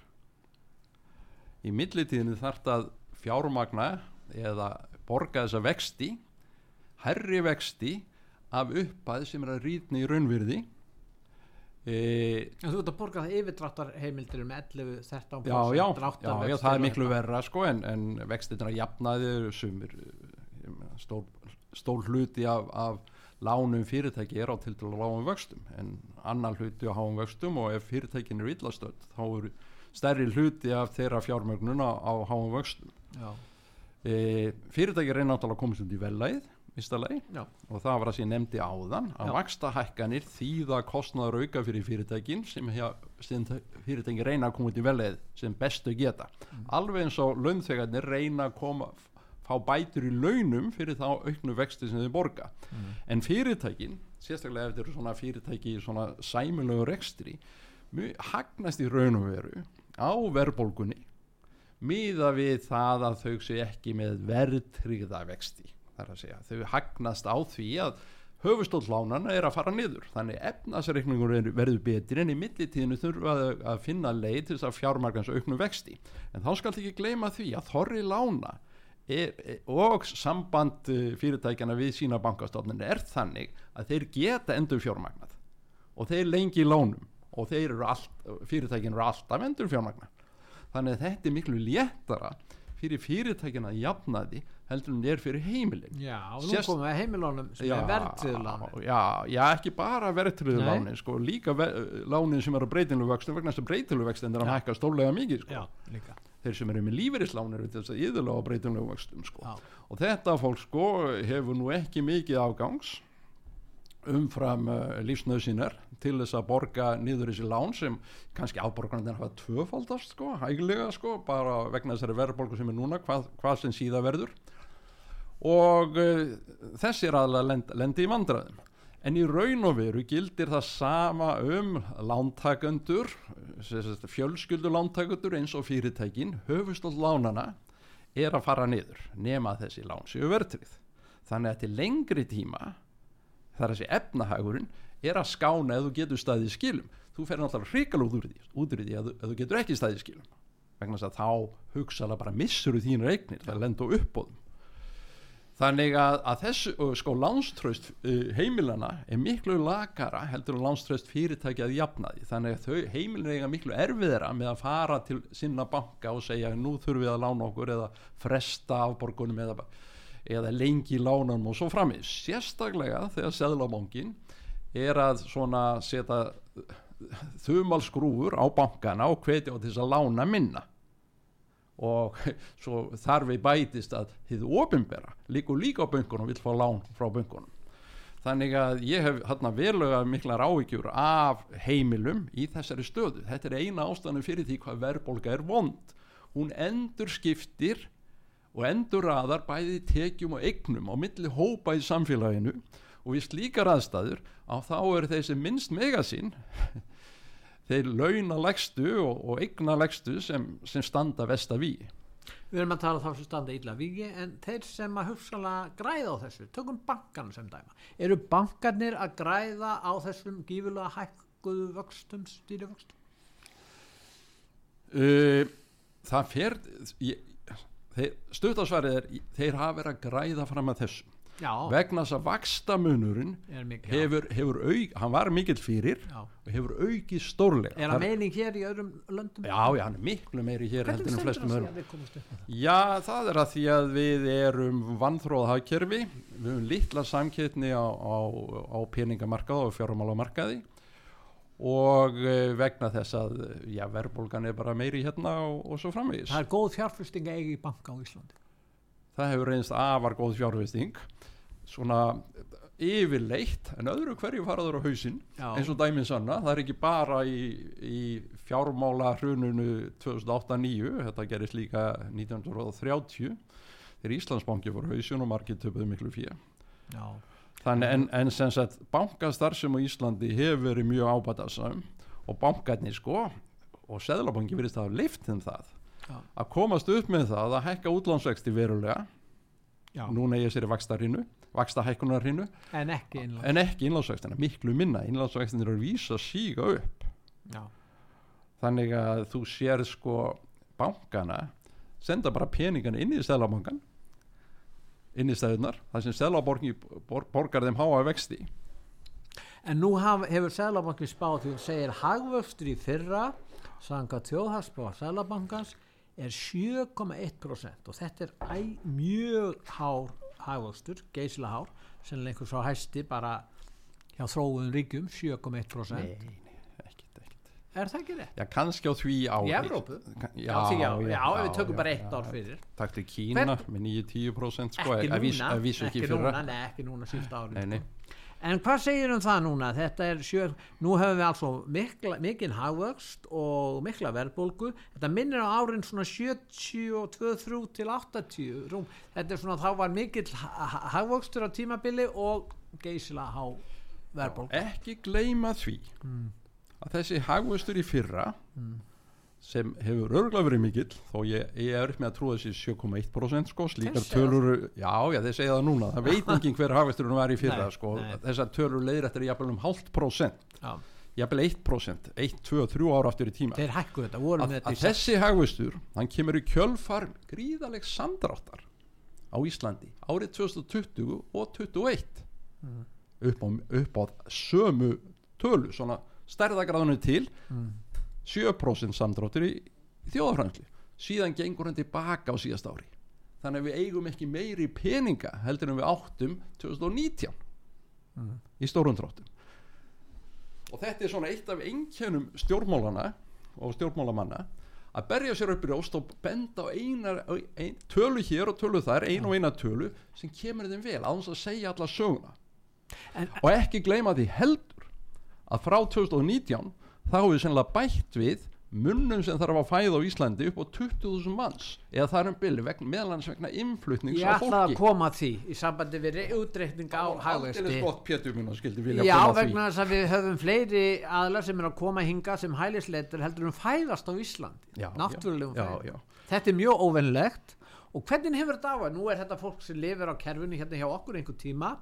í millitíðinu þarf það fjármagna eða borga þessa vexti herri vexti af uppæð sem er að rýtni í raunvirði. E, þú ert að borga það yfirdráttar heimildir með 11-13% já, já, já, dráttarvexti já, það er miklu verra sko en, en vextirna jafnaðir sumir stór, stór hluti af, af lánum fyrirtæki er á til til lágum vöxtum en annar hluti á háum vöxtum og ef fyrirtækin er illastöld þá er stærri hluti af þeirra fjármögnun á, á háum vöxtum. E, fyrirtæki reyna náttúrulega að komast út í já, og það var að sem ég nefndi áðan að vaksta hækkanir þýða kostnaður auka fyrir fyrirtækin sem, sem fyrirtækin reyna að koma út í velið sem bestu geta. Alveg eins og launþegarnir reyna að koma fá bætur í launum fyrir þá auknu vexti sem þau borga. En fyrirtækin, sérstaklega ef þetta eru svona fyrirtæki í svona sæmulegu rekstri hagnast í raun og veru á verðbólgunni miða við það að þau sé ekki með verðtryggða vexti. Þar að segja, þau hagnast á því að höfustóll lánana er að fara niður. Þannig efnasreikningur er- verður betri en í millitíðinu þurfa að finna leið til þess að fjármarkans auknu vexti. En þá skal ekki gleyma því að þorri lána er, er, og samband eh, fyrirtækjana við sína bankastofnun er þannig að þeir geta endur fjármagnað og þeir lengi í lánum. Og eru allt, fyrirtækin eru alltaf endur fjármagnað þannig að þetta er miklu léttara fyrir fyrirtækin að jafna því heldur en er fyrir heimilin. Já, og nú Sérst- komum við að heimilónum sem er verðtriðlán já, já, ekki bara lánin sko, líka ver, lánin sem eru breytinlu vöxtum vegna þess að breytinlu vöxtum er að Já. hækka stólega mikið sko. Já, líka þeir sem eru með lífeyrislán eru til þess að yðurlega á breytinlu vöxtum sko. Og þetta fólk sko hefur nú ekki mikið afgangs umfram uh, lífsnöðsínar til þess að borga niður þessi lán sem kannski afborgarnir hafa tvöfaldast sko, hæglega sko, bara vegna þessari verðborgu sem er núna, hvað, hvað sem síða verður. Og uh, þessi er aðlega lend, lendi í vandraðum en í raun og veru gildir það sama um lántakendur fjölskyldu lántakendur eins og fyrirtækin höfustóll lánana er að fara niður nema þessi lán séu verðtrið þannig að til lengri tíma þar þessi efnahagurinn er að skána ef þú getur staðið skilum. Þú fer náttúrulega hrikal út úr út úr því að, þú getur ekki staðið skilum. Vegna þess að þá hugsaðlega bara missur þú þínu eignir það lenda uppbóðum þannig að, að þessu sko lánströst uh, heimilana er miklu lakara heldur en lánströst fyrirtæki að jafnaði. Þannig að þau heimilina eiga miklu erfiðra með að fara til sinna banka og segja nú þurfum við að lána okkur eða fresta afborgunum eða, eða lengi lánanum og svo framið sérstaklega þegar seðlabankin er að svona setja þumalskrúfur á bankana og hvetja á þess að lána minna og svo þar við bætist að þið ofinbera líka líka á böngunum vil fá lán frá böngunum þannig að ég hef hérna verulega miklar áhyggjur af heimilum í þessari stöðu. Þetta er eina ástæðan fyrir því hvað verðbólka er vond. Hún endur skiptir og endur aðar bæði tekjum og eignum á milli hópa í samfélaginu. Og við slíkar aðstæður á þá eru sem minnst megasín þeir launalegstu og, og eignalegstu sem, sem standa vest af í Við erum að tala þá sem standa illa vigi en þeir sem að hugsalega græða á þessu tökum bankan sem dæma. Eru bankarnir að græða á þessum gífulega hækkuðu vöxtum stýrivöxtum? Uh, það fer stuttasvarið er þeir hafa verið að græða fram að þessum Já. vegna þess að vakstamunurinn hefur, hefur auk, hann var mikill fyrir já. og hefur aukið stórlega. Er það meining hér í öðrum löndum? Já, já, hann er miklu meiri hér heldur en flestum öðrum. Já, það er að því að við erum vannþróðhagkerfi við höfum litla samkettni á, á, á peningamarkaði og fjármálamarkaði. Og eh, vegna þess að já, verðbólgan er bara meiri hérna og, og svo framvegis. Það er góð fjárfesting að eiga í banka á Íslandi það hefur reynst afar góð fjárfesting svona yfirleitt en öðru hverju faraður á hausin Já. eins og dæminn sanna, það er ekki bara í, í fjármála hrununu 2008-2009, þetta gerist líka 1930 þegar Íslandsbanki voru hausin og margir töpuðu miklu fyrir þannig en, en sem sagt bankastar sem á Íslandi hefur verið mjög ábætasam og bankarnir sko og Seðlabanki verist að hafa leift þeim það Já. að komast upp með það að hækka útlánsvexti verulega. Já. núna ég sér í vakstarínu vakstahækkunarrínu en ekki innlánsvextina miklu minna, innlánsvextina eru að vísa síga upp. Já. þannig að þú sér sko bankana senda bara peningana inn í stelabankan inn í stæðunar það sem stelaborgi borgar þeim háa vexti. En nú haf, hefur stelabankin spáð því að segja hagvöxtur í fyrra sanga tjóðhagsbá stelabankans er 7,1% og þetta er æ, mjög hár hagvöxtur, geysla hár sennilega einhvers á hæsti bara hjá þróðum ríkjum 7,1% Nei, ekkert, ekkert Er það ekki rétt? Já, kannski á því á Í Evrópu? Já, já, já, já, við tökum bara eitt ár fyrir Takk til Kína Hvern? með 9-10% sko, Ekki núna, ekki, ekki núna, ekki núna síft árið Nei, nei En hvað segir um það núna? Þetta er sjö, nú hefur við altså mikinn hagvöxt og mikla verðbólgu. Þetta minnir á árin svona 72 til 80 rúm. Þetta er svona þá var mikill hagvöxtur á tímabili og geysila há verðbólgu. Ekki gleima því mm. að þessi hagvöxtur í fyrra mm sem hefur örgulega verið mikill þó ég, ég er upp með að trúa þessi 7,1% sko, slíkar tölur já, já, þeir segja það núna, það veit ekki hver hafisturinn var í fyrra, nei, sko, nei. þessar tölur leiðir eftir jafnvel um hálft prosent jafnvel 1%, 1, 2, 3 ára aftur í tíma þeir hækku þetta, vorum þetta að þessi hafistur, hann kemur í kjölfar gríðaleg samdráttar á Íslandi árið 2020 og 2021 mm. upp, á, upp á sömu tölu, svona stærðagráðinu til. Mm 7% samdráttur í, þjóðafrænslu síðan gengur hann tilbaka á síðast ári. Þannig að við eigum ekki meiri peninga heldur en við áttum 2019 mm. í stórundráttum og þetta er svona eitt af einkjönum stjórnmálana og stjórnmálamanna að berja sér upp í róst og benda á einar, ein, tölu hér og tölu þar ein og eina tölu sem kemur þeim vel að að segja alla söguna. En, og ekki gleyma því heldur að frá 2019 þá hefur sennilega bætt við munnum sem þarf að fæða á Íslandi upp á 20.000 manns. Eða það er um bylli meðlans vegna influtnings Ég á fólki ætla að koma að því í sambandi við útreikning á hagvexti Aldrei gott Pétur minn að skildi vilja Já, koma að vegna þess að við höfum fleiri aðlar sem er að koma hinga sem hælisleitur heldur um fæðast á Íslandi Já, náttúrulegum já, fæðast já. Þetta er mjög óvennlegt og hvernig hefur þetta á að nú er þetta fólk sem lifir á kerfinu hérna hjá okkur einhver tíma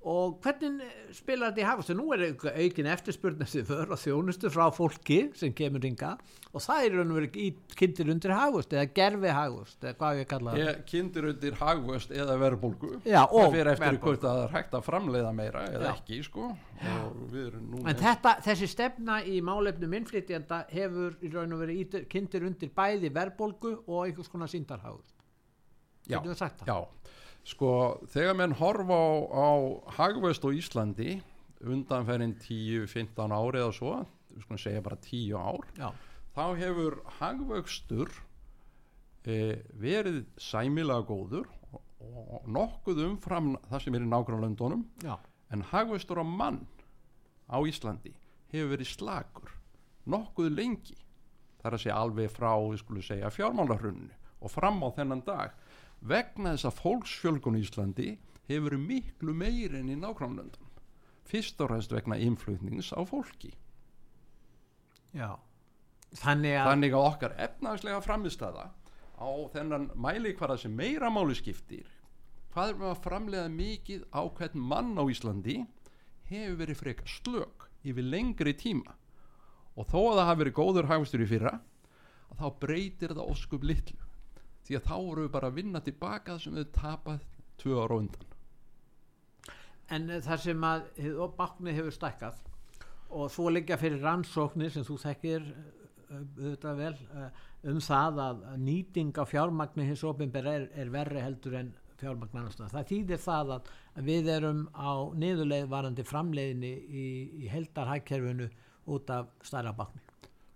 og hvernig spilar þetta í hagvexti nú er aukin eftirspurn eftir för og þjónustu frá fólki sem kemur ringa og það er raun og verið kynntir undir hagvexti eða gerfi hagvexti eða hvað ég kalla það. Kynntir undir hagvöst eða verðbólgu. Það fyrir eftir hvort að það er hægt að framleiða meira eða Já. ekki sko. En þetta, þessi stefna í málefnum innflytjanda hefur í raun og verið kynntir undir bæði verðbólgu og einhvers konar síndarhagur. Já, Getum við sagt það? Já, sko þegar menn horfa á, á hagvöst á Íslandi undanferðin 10-15 ári eða svo við skulum segja bara 10 ár Já. þá hefur hagvöxtur e, verið sæmilega góður og, og nokkuð umfram það sem er í nákvæmlega löndunum Já. en hagvöxtur á mann á Íslandi hefur verið slagur nokkuð lengi þar að segja alveg frá við skulum segja fjármálarhrunnu og fram á þennan dag vegna þess að fólksfjölgun í Íslandi hefur miklu meir enn í nákvæmlöndum fyrst og ræðst vegna innflutnings á fólki. Já. Þannig að, þannig að okkar efnagslega framistæða á þennan mælikvara sem meira máli skiptir hvað er með að framlega mikið á hvern mann á Íslandi hefur verið frekar slök yfir lengri tíma. Og þó að það hafi verið góður hagvistur í fyrra þá breytir það óskup litlu því að þá eru við bara að vinna tilbaka sem við tapað tvö ára undan. En eh, það sem að hið baknið hefur stækkað og svo liggja fyrir rannsóknir sem þú þekkir eh, auðvitað vel eh, um það að að nýting á fjármagni hins opinber er, er verri heldur en fjármagn annars það þýðir það að að við erum á niðurleið varandi framleiðinni í, í heldarhækkerfinu út af stærra bakni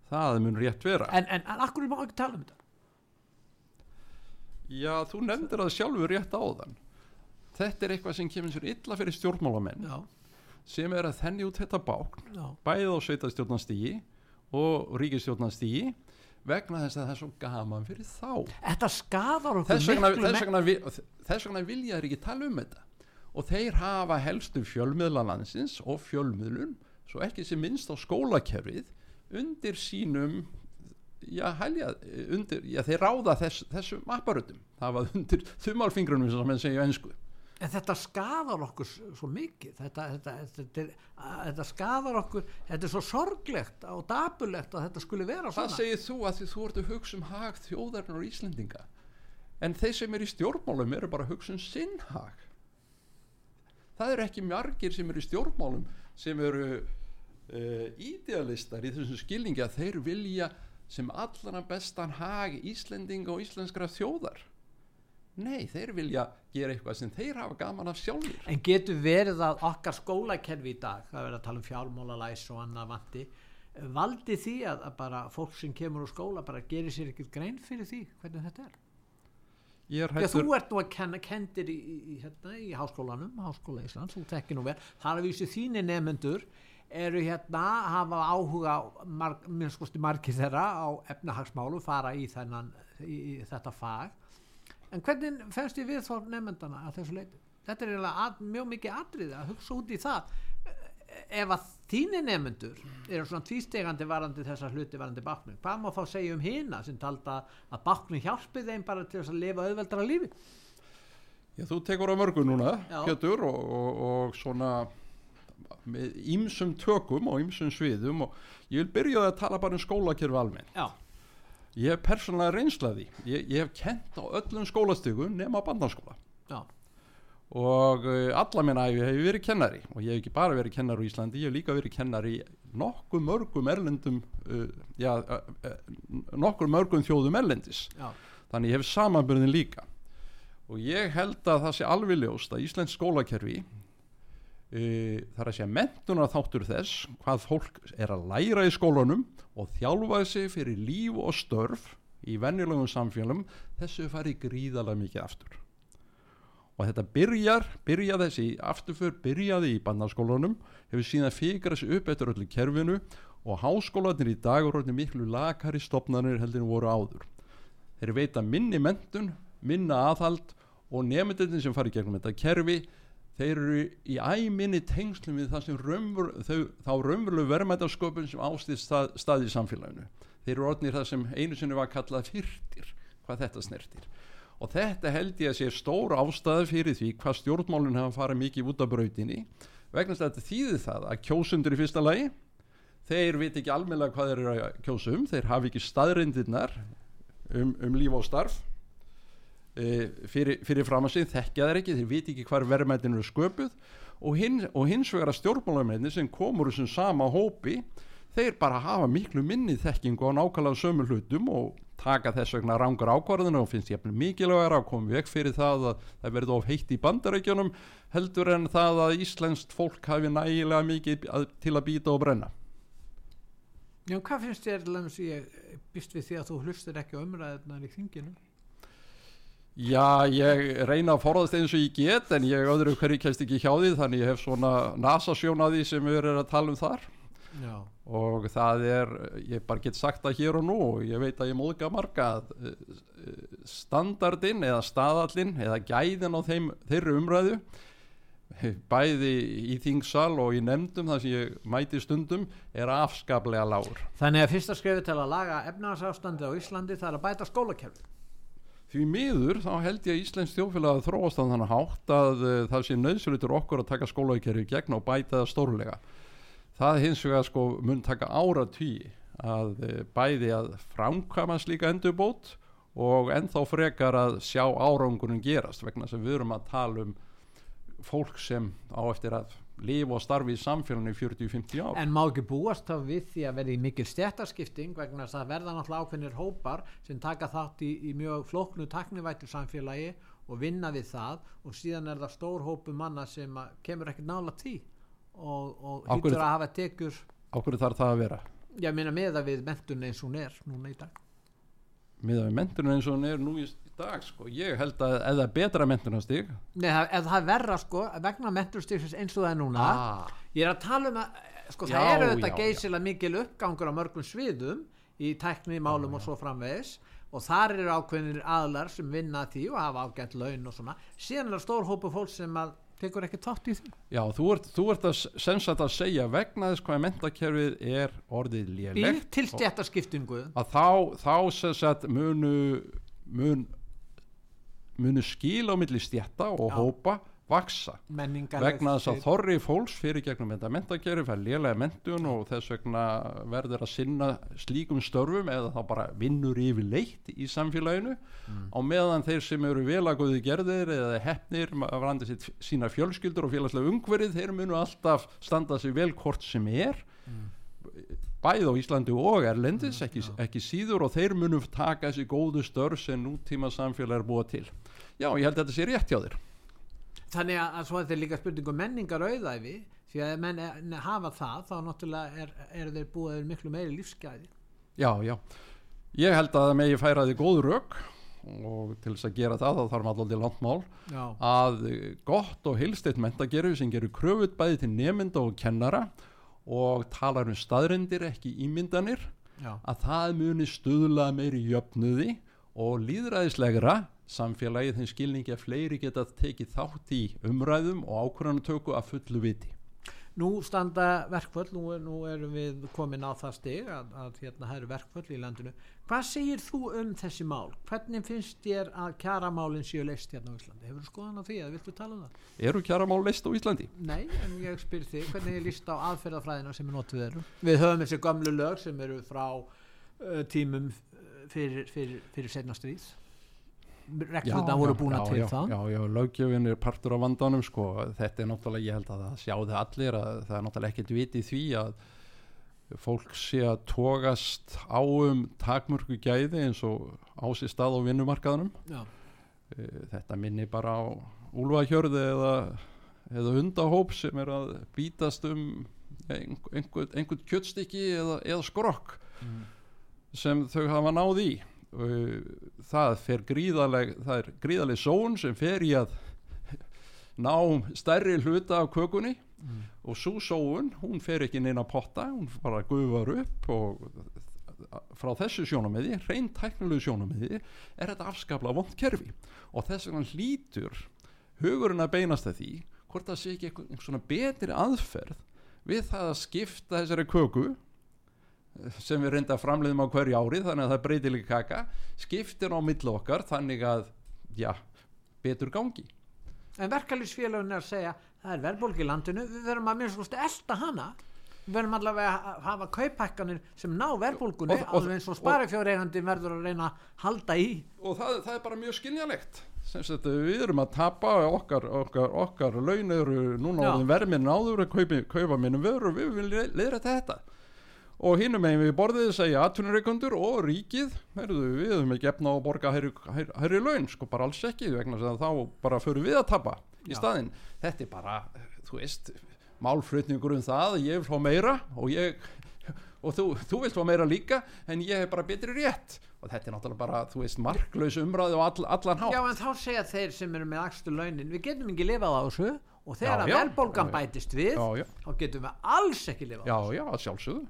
það mun rétt vera. En, en, en akkur má ekki tala um þetta já þú nefndir það sjálfur rétt áðan. Þetta er eitthvað sem kemur sér illa fyrir stjórnmálamenn já, sem er að þenni út þetta bákn já, bæði á sveitastjórnastígi og ríkistjórnastígi vegna þess að það er svo gaman fyrir þá. Þetta skadar okkur þess vegna, miklu þess, vegna, vi- þess vegna vilja þeir ekki tala um þetta. Og þeir hafa helstu fjölmiðlalansins og fjölmiðlun svo ekki sem minnst á skólakerfið undir sínum já, helja, undir, já þeir ráða þess, þessum apparutum. Það var undir þumalfingrunum sem menn segja á ennsku en þetta skadar okkur svo mikið. Þetta, þetta, þetta, er- þetta skadar okkur þetta er svo sorglegt og dapulegt að þetta skuli vera það svona. segir þú að því þú ert að hugsa um hag þjóðarinn og Íslendinga? En þeir sem eru í stjórnmálum eru bara að hugsa um sinn hag. Það eru ekki margir sem eru í stjórnmálum sem eru uh, ídealistar í þessum skilningi að þeir vilja sem allra bestan hag Íslendinga og íslenskra þjóðar? Nei, þeir vilja gera eitthvað sem þeir hafa gaman af sjálfur en getur verið að okkar skólakerfi í dag það er verið að tala um fjármálalæs og annað vanti valdi því að, að bara fólk sem kemur úr skóla bara gerir sér ekkert grein fyrir því hvernig þetta er? Já, þú hættur ert nú að kenna kendir í, í, í, hérna, í háskólanum, háskóla Íslands, þú tekki nú vel, þar að vísu þínir nefnendur eru hérna, hafa áhuga, marg, minnst skosti margir þeirra á efnahagsmálu, fara í, þennan, í, þetta fag. En hvernig fennst ég við þá nefnendana að þessu leiti? Þetta er að, mjög mikið atriði að hugsa út í það. Ef að þínir nefnendur eru svona tvístegandi varandi þessar hluti varandi báknum, hvað má þá segja um hina sem talda að báknum hjálpi þeim bara til þess að lifa auðveldara lífi? Já, þú tekur á mörgu núna. Pétur, og, og, og svona með ýmsum tökum og ýmsum sviðum og ég vil byrja að tala bara um skólakerfi almenn. Já, Ég hef persónulega reynslaði, ég, ég hef kent á öllum skólastökum nema bandarskóla já, og uh, alla minna æfi hef ég verið kennari og ég hef ekki bara verið kennari á Íslandi, ég hef líka verið kennari í nokkuð mörgum erlendum, uh, já, uh, uh, nokkuð mörgum þjóðum erlendis. já, þannig ég hef samanbyrðin líka. Og ég held að það sé alveg ljóst að Íslensk skólakerfi þar að segja mentunar þáttur þess hvað fólk er að læra í skólanum og þjálfaði sig fyrir líf og störf í venjulegum samfélum þessu farið gríðalega mikið aftur. Og þetta byrjar byrjaði þessi afturför byrjaði í bandarskólanum hefur síðan fikra sig upp eftir öllu kerfinu og háskólanir í dag eru miklu lakari stopnarnir heldur en voru áður. Þeir veita minni mentun minna aðhald og nefndin sem fari gegnum þetta kerfi þeir eru í æminni tengslum við raunver, þau, þá raunverulegu verðmættasköpun sem ástýð stað, stað í samfélaginu. Þeir eru orðnir það sem einu sinni var kallað fyrtir hvað þetta snertir. Og þetta held ég að sé stór ástæði fyrir því hvað stjórnmálun hafa farið mikið út af brautinni. Vegna að þetta þýðir það að kjósundur í fyrsta lagi þeir veit ekki almennilega hvað þeir eru að kjósum þeir hafi ekki staðrindirnar um, um líf og starf fyrir, fyrir fram að sig þekkja þeir ekki, þeir veit ekki hvað verðmættinu eru sköpuð og, hin, og hins vegar að stjórnmálamennir sem komur þessum sama hópi þeir bara hafa miklu minni þekkingu á nákvæmlega sömu hlutum og taka þess vegna rángur ákvarðinu og finnst ég mikilvægur að koma vekk fyrir það að það verði of heitt í bandarækjunum heldur en það að Íslenskt fólk hafi nægilega mikið að, til að býta og brenna Já, hvað finnst þér lefnum sem ég býst við því að þú hlustir ekki umræðunar í þinginu? Já, ég reyna að forðast eins og ég get en ég öðru hverju kæst ekki hjá því þannig ég hef svona nasasjón að því sem við erum að tala um þar. Já. og það er, ég bara get sagt það hér og nú og ég veit að ég móðga marga að eh, standardin eða staðallin eða gæðin á þeim, þeirri umræðu bæði í þingsal og í nefndum þar sem ég mæti stundum er afskaplega lágur. Þannig að fyrsta skrifi til að laga efnarsástandi á Íslandi það er að bæta skólakerfi Því miður þá held ég að Íslensk þjófélag þróast á þannig hátt að uh, það sé nöðsulutur okkur að taka skólavíkerfi gegn og bæta það stórlega. Það hins vegar sko mun taka ára tí að uh, bæði að framkama slíka endurbót og ennþá frekar að sjá árangunum gerast vegna sem við erum að tala um fólk sem á eftir að lifa og starfi í samfélaginu í 40-50 ár. En má ekki búast þá við því að verði mikil stjættarskipting vegna þess að verða náttúrulega ákveðnir hópar sem taka þátt í, í mjög flóknu taknivættu samfélagi og vinna við það og síðan er það stór hópu manna sem kemur ekkert nála tí og, og hýttur að hafa tekur Áhverju þarf það að vera? Já, ég meina með að við mentun eins og hún er núna í dag. Með að við mentun eins og hún er nú í dag sko, ég held að ef það er betra mentunarstík Nei, ef það er verra sko, vegna mentunarstík eins og það er núna. Ah. ég er að tala um að, sko, já, það eru þetta geysilega mikil uppgangur á mörgum sviðum í tækni, málum já, og svo framvegis. Og þar eru ákveðinir aðlar sem vinna því og hafa ágænt laun og svona. Síðan er það stór hópu fólk sem að tekur ekki tótt í því. Já, þú ert, þú ert að sensat að segja vegna þess hvað mentakerfið er orðið lélegt til stjættaskiptingu að þá, þá sensat munu mun munu skil á milli stjætta og Já. hópa vaksa vegna þess að þorri fólks fyrir gegnum þetta mentakerfi fær lélega mentun og þess vegna verður að sinna slíkum störfum eða þá bara vinnur yfir leitt í samfélaginu mm. á meðan þeir sem eru velaguði gerðir eða hefnir sitt sína fjölskyldur og félagslega ungverið þeir munu alltaf standa sig vel hvort sem er mm. bæð á Íslandi og Erlendis mm, ekki, ekki síður og þeir munu taka þessi góðu störf sem nútíma samfélag er búið til já ég held að þetta sé rétt hjá þér þannig að, að svo er þetta líka spurningu um menningar auðæfi því að menn hafa það þá náttúrulega er, er þeir búið miklu meiri lífsgæði já já ég held að það megi færa því góð rauk og til þess að gera það þá þarf maður alltaf landmál já. að gott og hilstitt mentagerfi sem gerur kröfut bæði til nemynda og kennara og talar um staðrindir ekki ímyndanir já. að það muni stuðla meiri jöfnuði og líðræðislegra samfélagið þeim skilningi að fleiri geta tekið þátt í umræðum og ákvörðanatöku að fullu viti Nú standa verkföll, nú, nú erum við komin á það steg að, að hérna það eru verkföll í landinu. Hvað segir þú um þessi mál? Hvernig finnst þér að kjaramálinn séu leist hérna á Íslandi? Hefur þú skoðan á því að viltu tala um það? Eru kjaramál leist á Íslandi? Nei, en ég spyr þig, hvernig er líst á aðferðafræðina sem er notuð eru? Við höfum þessi gamlu lög sem eru frá uh, tímum fyrir, fyrir, fyrir setnastrýð reglurna voru búin að til það. Já, já, lögjöfin er partur af vandanum sko, þetta er náttúrulega, ég held að það sjáðu allir að það er náttúrulega ekkert vitið því að fólk sé að tókast á um takmörku gæði eins og ási stað á vinnumarkaðunum já. E, þetta minni bara á úlvahjörði eða, eða hundahóp sem er að bítast um einhvern einhver kjöttstykki eða, eða skrokk mm. sem þau hafa náð í Uh, það fer gríðaleg það er gríðaleg són sem fer í að ná stærri hluta af kökunni mm. og svo sóun, hún fer ekki neina potta, hún bara gufar upp og frá þessu sjónamiði, reyn tæknilegu sjónamiði er þetta afskapla vond kerfi og þess vegna hlýtur hugurinn að beinast að því hvort það sé ekki einhvern svona betri aðferð við það að skipta þessari köku sem við reynda framleiðum á hverju ári þannig að það breytir líka kaka skiptir á millu okkar þannig að já, betur gangi. En verkalýsfélagin er að segja það er verðbólki í landinu, við verðum að minnst elda hana. Við verðum allavega að hafa kaupækkanir sem ná verðbólkunni alveg eins og sparifjárreigandi verður að reyna að halda í. Og það, það er bara mjög skiljanlegt. Sagt, við erum að tapa okkar, okkar, okkar laun eru núna verðminn áður að kaupa, minnum vörur við viljum leira þetta og hinnum megin við borðið segja atvinnureikundur og ríkið heyrðu, við höfum ekki efna á að borga herri, herri, herri laun, sko bara alls ekki vegna að þá bara förum við að tapa í staðin þetta er bara, þú veist málflutningur um það, ég vil fá meira og ég og þú, þú vilt fá meira líka en ég hef bara betri rétt. Og þetta er náttúrulega bara, þú veist, marklaus umræði og all, allan há Já, en þá segja þeir sem eru með axtu launin, við getum ekki lifað á þessu. Og þegar að velbólgan bætist við já, já. þá getum við alls ekki lifað á þessu. Já, já, sjálfsögðu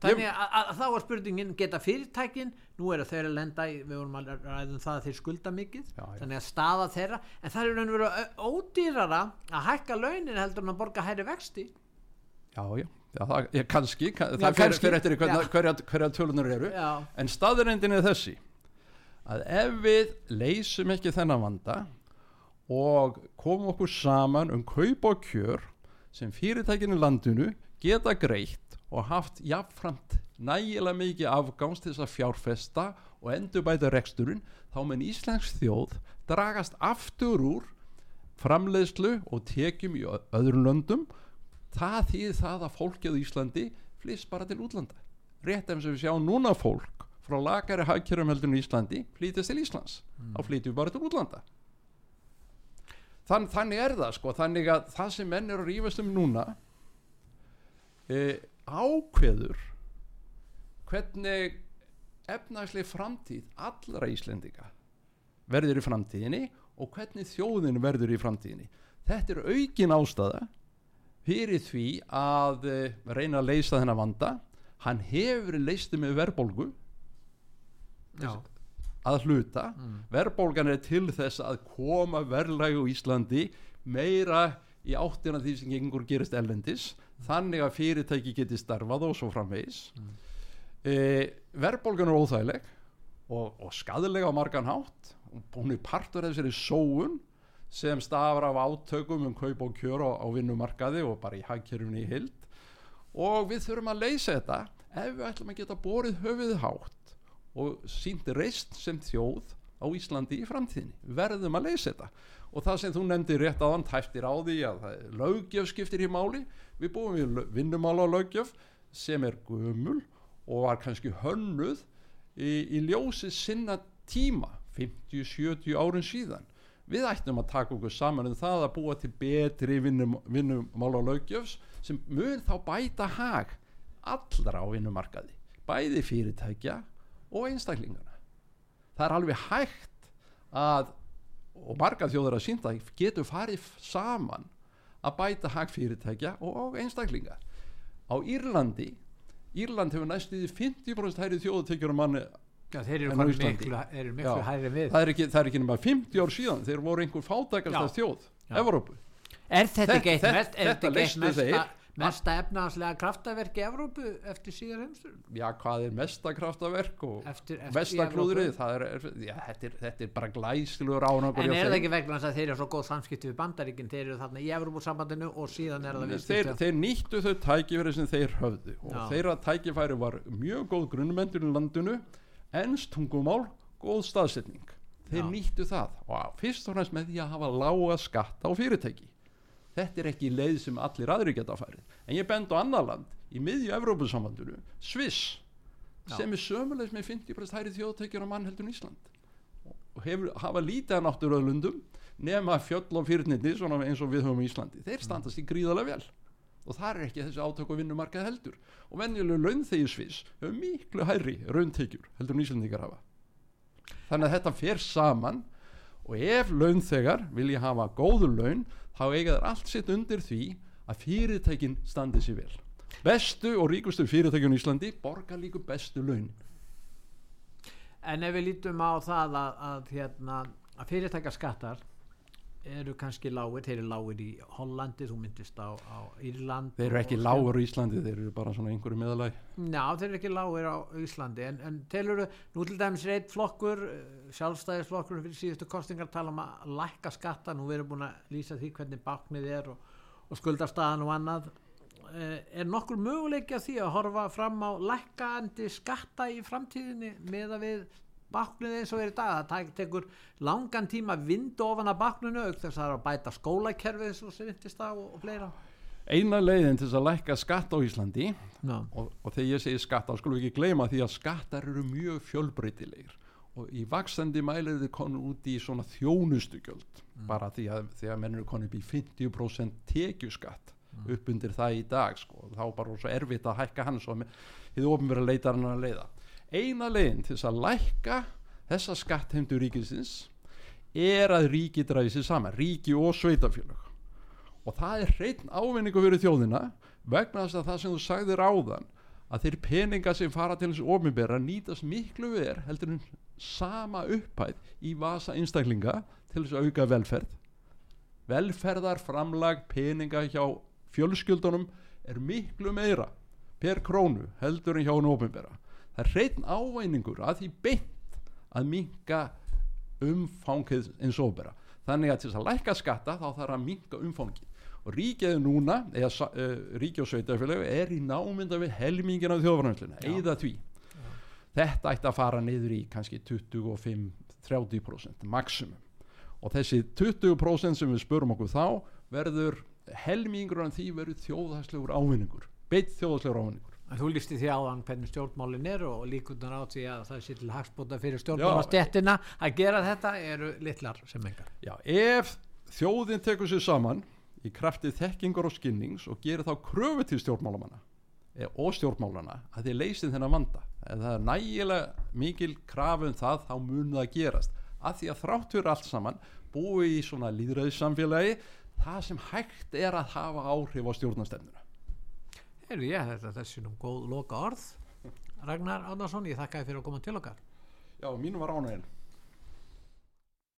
Þannig að, að, að þá var spurningin geta fyrirtækin, nú er þeir að lenda í, við vorum að ræðum það að þeir skulda mikið, já, já. þannig að staða þeirra en það er raun og veru ódýrara að hækka launin heldur en að borga hæri vexti. Já, já, já það er kannski, það já, fyrir, fyrir eftir hverja, hverja, hverja tölunur eru. En staðurendin er þessi að ef við leysum ekki þennan vanda og komum okkur saman um kaup og kjör sem fyrirtækinu landinu geta greitt og haft jafnframt nægilega mikið afgáns til þess að fjárfesta og endur bæta reksturinn þá menn Íslensk þjóð dragast aftur úr framleiðslu og tekjum í öðrum löndum. Það þýðir það að fólkið í Íslandi flýst bara til útlanda. Rétt ef við sjáum núna fólk frá lagari hagkjörum heldur í Íslandi flýtist til Íslands. Mm. þá flýtum við bara til útlanda. Þann, þannig er það sko. Þannig að það sem menn eru að rífast um núna e, ákveður hvernig efnagsleg framtíð allra Íslendinga verður í framtíðinni og hvernig þjóðin verður í framtíðinni. Þetta er aukin ástæða fyrir því að eh, reyna að leysa þennan vanda. Hann hefur leistið með verbolgu að hluta. Mm. verbolgan er til þess að koma verðlægu í Íslandi meira í áttina því sem gengur gerist ellendis þannig að fyrirtæki geti starfað og svo framvegis. Mm. e, verðbólgan er óþægileg og, og skadilega á margan hátt. Hún er partur af þessari sóun sem stafar af átökum um kaup og kjör á, á vinnumarkaði og bara í hagkerfni í hild og við þurfum að leysa þetta. Ef við ætlum að geta borið höfuð hátt og sínt reist sem þjóð á Íslandi í framtíðinni verðum að leysa þetta og það sem þú nefndi rétt aðan tæftir á því að lögjöf skiptir í máli. Við búum við vinnumála lögjöf sem er gömul og var kannski hönnuð í, í ljósi sinna tíma 50-70 árun síðan. Við ættum að taka okkur saman um það að búa til betri vinnum, vinnumála lögjöfs sem mun þá bæta hag allra á vinnumarkaði bæði fyrirtækja og einstaklingana það er alveg hægt að og marga þjóður að sínda getur farið saman að bæta hagfyrirtækja og einstaklinga. Á Írlandi Írland hefur næstuði 50% hæri þjóðutekjur um manni Já, þeir eru miklu, er miklu Já, hæri við. Það er ekki, það er ekki nema 50 ár síðan þeir voru einhver fátækast þjóð Evrópu. Er þetta ekki eitt mest, þetta leistu þeir mesta efnahanslega kraftaverk í Evrópu eftir síðan heimstur já hvað er mesta kraftaverk og eftir, eftir mesta klúðrið? Þetta er, þetta er bara glæsluður ánagur en er það ekki vegna að þeir eru svo góð samskipti við bandaríkinn, þeir eru þarna í Evrópusambandinu og síðan er það þeir, þeir nýttu þau tækifæri sem þeir höfðu og já. þeirra tækifæri var mjög góð grunnmentur í landinu ennstungumál, góð staðsetning. Þeir já. nýttu það og fyrst og næst með því að hafa lága skatta á fyrirtæki þetta er ekki leið sem allir aðri geta að fara en ég bend á annar land í miðju Evrópussambandinu, Sviss Já. sem er sömulegs með 50% hæri þjóðtækjur á mannheldun Ísland. Og hefur, hafa lítið að náttúruöðlundum nema fjöll og fyrirniti eins og við höfum í Íslandi, þeir standast í gríðarlega vel. Og það er ekki þessi átök og vinnumarkað heldur. Og venjulega launþegi Sviss hefur miklu hæri rauntekjur heldur en Íslandíkar hafa. Þannig að þetta fer saman og ef launþegar vilja hafa góðu laun þá eiga þær allt sitt undir því að fyrirtækin standi sér vel. Bestu og ríkustu fyrirtækjun í Íslandi borgar líka bestu laun. En ef við lítum á það að, að, hérna, að fyrirtækarskattar eru kannski lágir, þeir eru lágir í Hollandi, þú myndist á, á Írland Þeir eru ekki lágur í Íslandi, þeir eru bara svona einhverju meðalæg Já, þeir eru ekki lágir á Íslandi en, en telur nú til dæmis reitt flokkur eh, sjálfstæðisflokkur fyrir síðustu kostingar tala um að lækka skatta nú erum búin að lýsa því hvernig baknið er og, og skuldarstaðan og annað. Eh, er nokkur möguleiki að því að horfa fram á lækkandi skatta í framtíðinni með að við baknið eins og er í dag það tekur langan tíma að vinda ofan að bakninu auk þess að það er að bæta skólakerfið eins og sem vintist á og, og fleira Eina leiðin til að lækka skatt á Íslandi og, og þegar ég segi skatt þá skulum við ekki gleyma því að skattar eru mjög fjölbreytilegir og í vaksandi mælir þið konu út í svona þjónustugjöld mm. bara því að, því að menn eru konu upp í 50% tekjuskatt mm. upp undir það í dag sko. þá bara svo erfitt að hækka hann svo þið ofin verið að leita hann að leiða eina leginn til þess að lækka þessa skattheimdu ríkisins er að ríki dræði sér saman ríki og sveitafélag og það er hreitn ávinningu fyrir þjóðina vegna þess að það sem þú sagðir áðan að þeir peninga sem fara til þessu ofinbera nýtast miklu verð heldur en sama upphæð í vasa einstaklinga til þess að auka velferð. Velferðarframlag peninga hjá fjölskyldunum er miklu meira per krónu heldur en hjá en ofinbera það er hreitn ávæningur að því beint að minka umfangið eins og óbera þannig að til þess að lækka skatta þá þarf að minka umfangi og ríkjaðu núna eða uh, ríkja og sveitafélagi er í námynda við helmingin af þjóðvarnarsluna eða því. Já. þetta ætti að fara niður í kannski 25-30% maximum. Og þessi 20% sem við spurum okkur þá verður helmingur af því verður þjóðhæslegur ávinningur. Beitt þjóðhæslegur ávinningur Þú lísti því áðan hvernig stjórnmálin er og líkunar á því að það sé til hagspóta fyrir stjórnmálastjettina að gera þetta eru litlar sem engar. Já, ef þjóðin tekur sér saman í kraftið þekkingar og skinnings og gerir þá kröfu til stjórnmálamanna e, og stjórnmálana að þið leysið þennan vanda. Ef það er nægilega mikil krafum það þá mun það gerast. Að því að þráttur allt saman búi í svona líðræðissamfélagi það sem hægt er að hafa áhrif á stjórnastefnuna. Heyrðu ég þetta þessi nú góð loka orð Ragnar Ándarsson, ég þakka þið fyrir að koma til okkar. Já, mínu var ánæginn